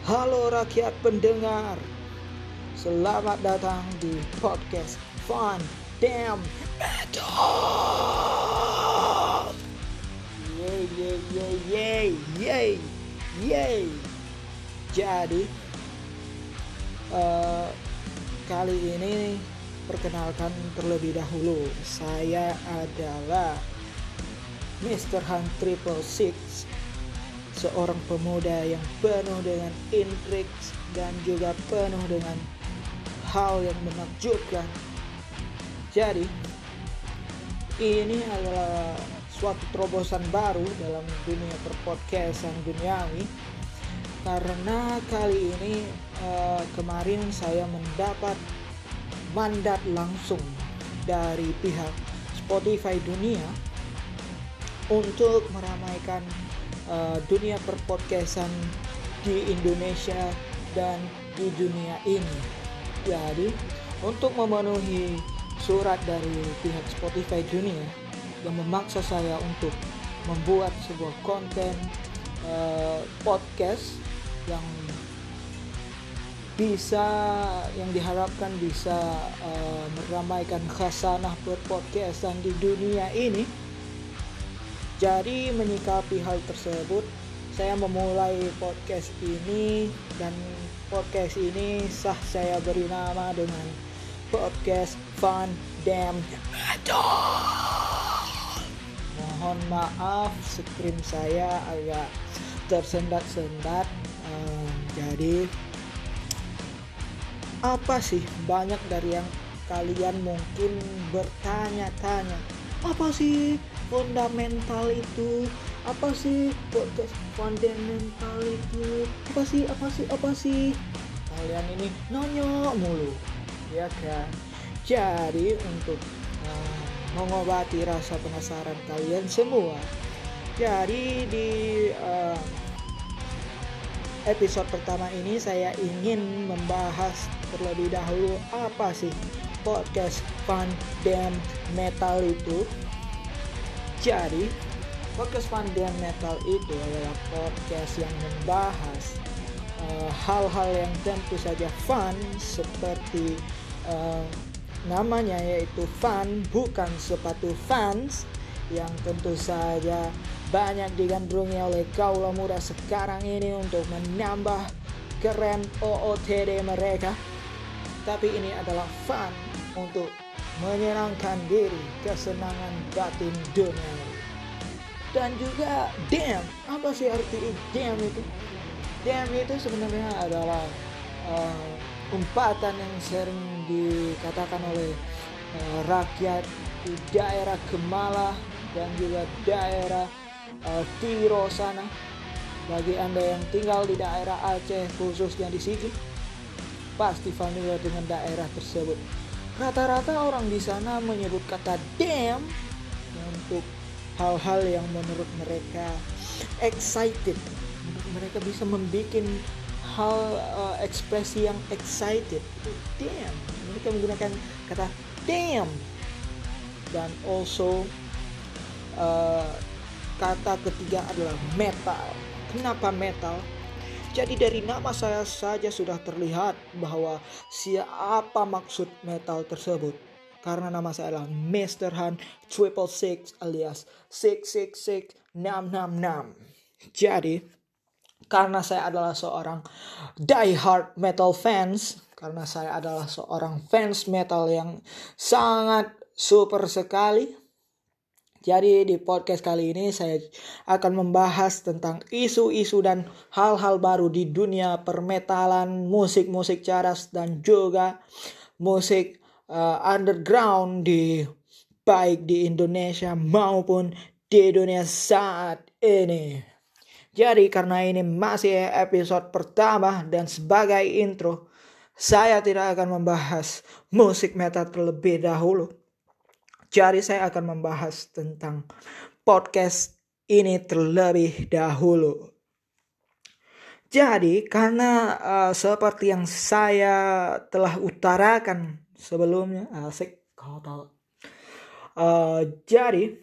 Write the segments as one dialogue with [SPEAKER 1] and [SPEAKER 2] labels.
[SPEAKER 1] Halo rakyat pendengar. Selamat datang di podcast Fun Damn Metal. Yeay yeay yeay yeay yeay yeay Jadi eh, Kali ini perkenalkan terlebih dahulu. Saya adalah Mr. Han Triple Six seorang pemuda yang penuh dengan intrik dan juga penuh dengan hal yang menakjubkan. Jadi, ini adalah suatu terobosan baru dalam dunia perpodcastan duniawi karena kali ini eh, kemarin saya mendapat mandat langsung dari pihak Spotify dunia untuk meramaikan uh, dunia perpodcastan di Indonesia dan di dunia ini. Jadi, untuk memenuhi surat dari pihak Spotify dunia yang memaksa saya untuk membuat sebuah konten uh, podcast yang bisa yang diharapkan bisa uh, meramaikan khasanah perpodcastan di dunia ini jadi menyikapi hal tersebut, saya memulai podcast ini dan podcast ini sah saya beri nama dengan podcast Fun Damn Metal. Mohon maaf, screen saya agak tersendat-sendat. Um, jadi apa sih banyak dari yang kalian mungkin bertanya-tanya apa sih fundamental itu apa sih podcast fundamental itu? Apa sih apa sih apa sih? Kalian ini nanya mulu ya kan? Jadi untuk uh, mengobati rasa penasaran kalian semua jadi di uh, episode pertama ini saya ingin membahas terlebih dahulu apa sih podcast Fun dan Metal itu jadi podcast Fun dan Metal itu adalah podcast yang membahas hal-hal uh, yang tentu saja fun seperti uh, namanya yaitu fun bukan sepatu fans yang tentu saja banyak digandrungi oleh kaula muda sekarang ini untuk menambah keren OOTD mereka. Tapi ini adalah fun untuk menyenangkan diri kesenangan batin dunia dan juga damn apa sih arti damn itu? Damn itu sebenarnya adalah uh, umpatan yang sering dikatakan oleh uh, rakyat di daerah Gemala dan juga daerah uh, Tiro sana. Bagi anda yang tinggal di daerah Aceh khususnya di Sigi pasti familiar dengan daerah tersebut rata-rata orang di sana menyebut kata damn untuk hal-hal yang menurut mereka excited. Mereka bisa membuat hal uh, ekspresi yang excited. Damn. Mereka menggunakan kata damn. Dan also uh, kata ketiga adalah metal. Kenapa metal jadi dari nama saya saja sudah terlihat bahwa siapa maksud metal tersebut. Karena nama saya adalah Mr. Han Triple Six alias Six Six Six Enam Enam Enam. Jadi karena saya adalah seorang die hard metal fans, karena saya adalah seorang fans metal yang sangat super sekali, jadi di podcast kali ini saya akan membahas tentang isu-isu dan hal-hal baru di dunia permetalan, musik-musik caras dan juga musik uh, underground di baik di Indonesia maupun di dunia saat ini. Jadi karena ini masih episode pertama dan sebagai intro, saya tidak akan membahas musik metal terlebih dahulu jadi saya akan membahas tentang podcast ini terlebih dahulu. Jadi karena uh, seperti yang saya telah utarakan sebelumnya, asik kau. Uh, jadi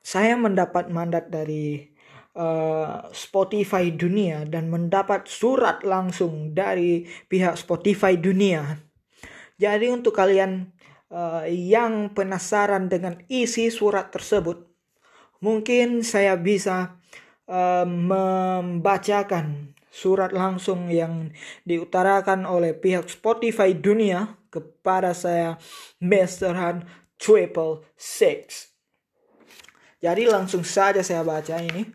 [SPEAKER 1] saya mendapat mandat dari uh, Spotify dunia dan mendapat surat langsung dari pihak Spotify dunia. Jadi untuk kalian uh, yang penasaran dengan isi surat tersebut, mungkin saya bisa uh, membacakan surat langsung yang diutarakan oleh pihak Spotify dunia kepada saya Mr. Han Triple Six. Jadi langsung saja saya baca ini.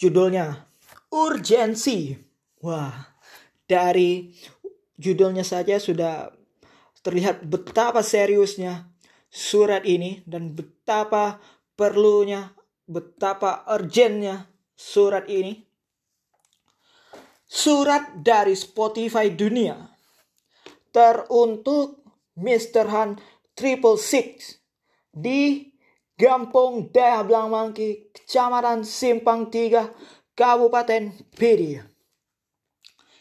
[SPEAKER 1] Judulnya Urgensi. Wah, dari judulnya saja sudah terlihat betapa seriusnya surat ini dan betapa perlunya, betapa urgentnya surat ini. Surat dari Spotify dunia teruntuk Mr. Han Triple Six di Gampung Daya Mangki, Kecamatan Simpang Tiga, Kabupaten Pidi.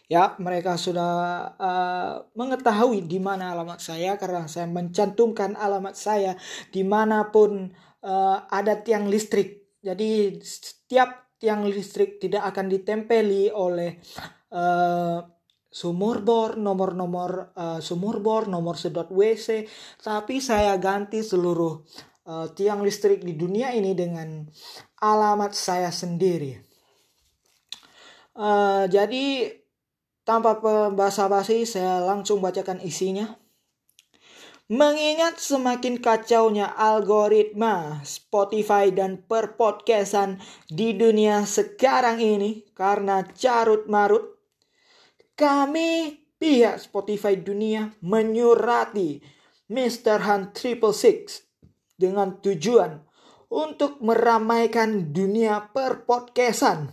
[SPEAKER 1] Ya, mereka sudah uh, mengetahui di mana alamat saya karena saya mencantumkan alamat saya di mana pun uh, ada tiang listrik. Jadi setiap tiang listrik tidak akan ditempeli oleh uh, sumur bor, nomor-nomor uh, sumur bor, nomor sedot WC, tapi saya ganti seluruh uh, tiang listrik di dunia ini dengan alamat saya sendiri. Uh, jadi tanpa basa-basi saya langsung bacakan isinya. Mengingat semakin kacaunya algoritma Spotify dan perpodcastan di dunia sekarang ini karena carut marut, kami pihak Spotify dunia menyurati Mr. Han Triple Six dengan tujuan untuk meramaikan dunia perpodcastan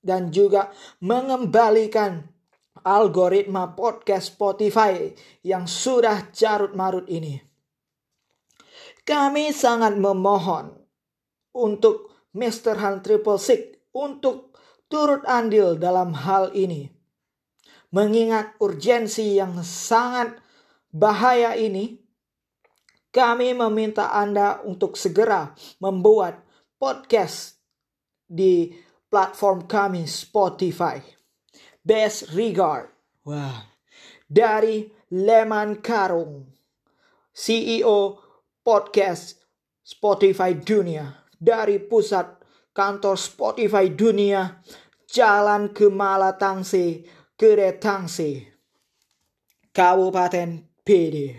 [SPEAKER 1] dan juga mengembalikan algoritma podcast Spotify yang sudah carut marut ini. Kami sangat memohon untuk Mr. Han Triple Six untuk turut andil dalam hal ini. Mengingat urgensi yang sangat bahaya ini, kami meminta Anda untuk segera membuat podcast di platform kami Spotify. Best Regard. Wah. Dari Leman Karung. CEO podcast Spotify Dunia. Dari pusat kantor Spotify Dunia. Jalan ke Malatangse, Keretangse. Kabupaten PD.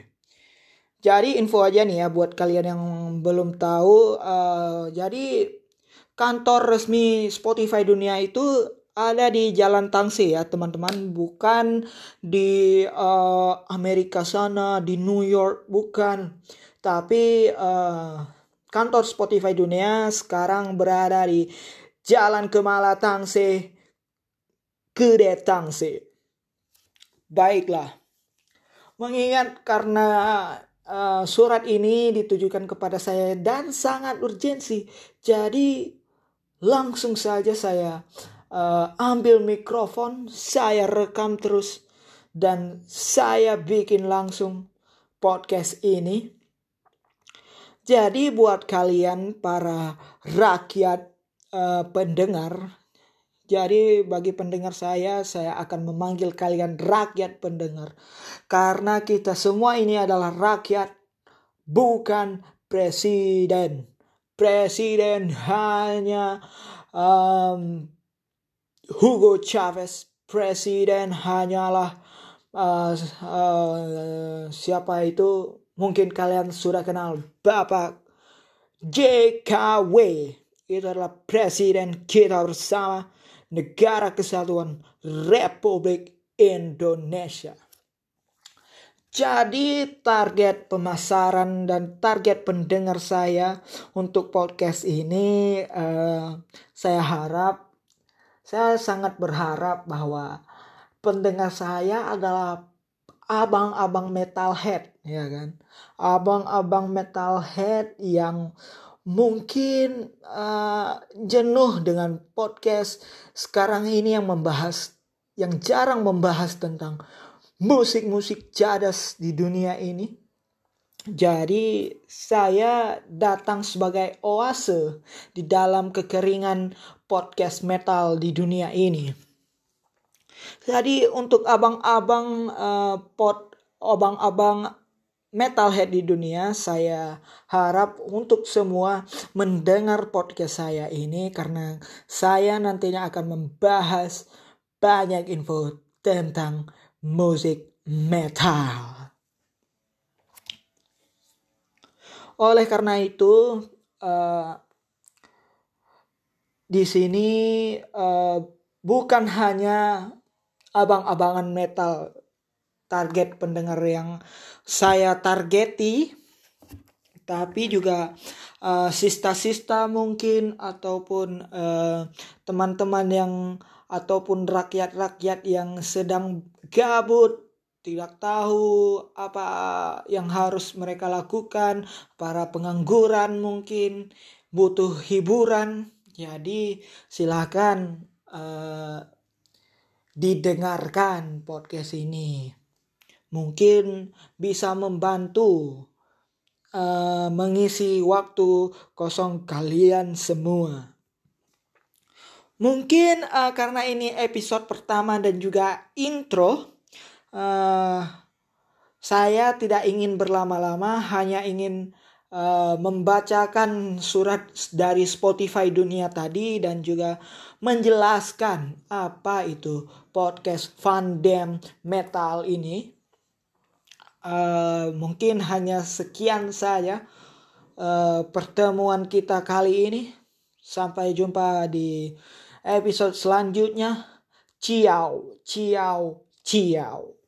[SPEAKER 1] Jadi info aja nih ya buat kalian yang belum tahu. Uh, jadi kantor resmi Spotify dunia itu ada di Jalan Tangsi ya teman-teman. Bukan di uh, Amerika sana di New York bukan. Tapi uh, kantor Spotify dunia sekarang berada di Jalan Kemala Tangsi Gede Tangsi baiklah. Mengingat karena uh, surat ini ditujukan kepada saya dan sangat urgensi jadi langsung saja saya uh, ambil mikrofon, saya rekam terus dan saya bikin langsung podcast ini. Jadi buat kalian para rakyat uh, pendengar, jadi bagi pendengar saya, saya akan memanggil kalian rakyat pendengar. Karena kita semua ini adalah rakyat, bukan presiden. Presiden hanya um, Hugo Chavez presiden hanyalah uh, uh, siapa itu mungkin kalian sudah kenal Bapak JKW itu adalah presiden kita bersama negara kesatuan Republik Indonesia. Jadi target pemasaran dan target pendengar saya untuk podcast ini uh, saya harap saya sangat berharap bahwa pendengar saya adalah abang-abang metalhead ya kan? Abang-abang metalhead yang mungkin uh, jenuh dengan podcast sekarang ini yang membahas yang jarang membahas tentang musik-musik jadas di dunia ini. Jadi saya datang sebagai oase di dalam kekeringan podcast metal di dunia ini. Jadi untuk abang-abang uh, pot abang-abang metalhead di dunia, saya harap untuk semua mendengar podcast saya ini karena saya nantinya akan membahas banyak info tentang musik metal. Oleh karena itu, uh, di sini uh, bukan hanya abang-abangan metal target pendengar yang saya targeti, tapi juga uh, sista-sista mungkin ataupun teman-teman uh, yang ataupun rakyat-rakyat yang sedang gabut tidak tahu apa yang harus mereka lakukan, para pengangguran mungkin butuh hiburan. Jadi silakan uh, didengarkan podcast ini. Mungkin bisa membantu uh, mengisi waktu kosong kalian semua. Mungkin uh, karena ini episode pertama dan juga intro, uh, saya tidak ingin berlama-lama, hanya ingin uh, membacakan surat dari Spotify dunia tadi dan juga menjelaskan apa itu podcast Fandom Metal ini. Uh, mungkin hanya sekian saja uh, pertemuan kita kali ini. Sampai jumpa di episode selanjutnya. Ciao, ciao, ciao.